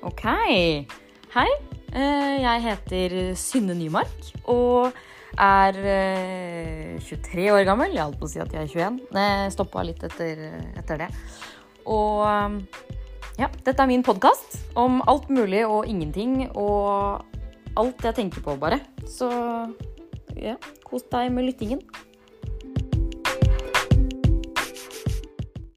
Ok. Hei. Eh, jeg heter Synne Nymark og er eh, 23 år gammel. Jeg holdt på å si at jeg er 21. Jeg stoppa litt etter, etter det. Og eh, ja, dette er min podkast om alt mulig og ingenting og alt jeg tenker på, bare. Så ja, kos deg med lyttingen.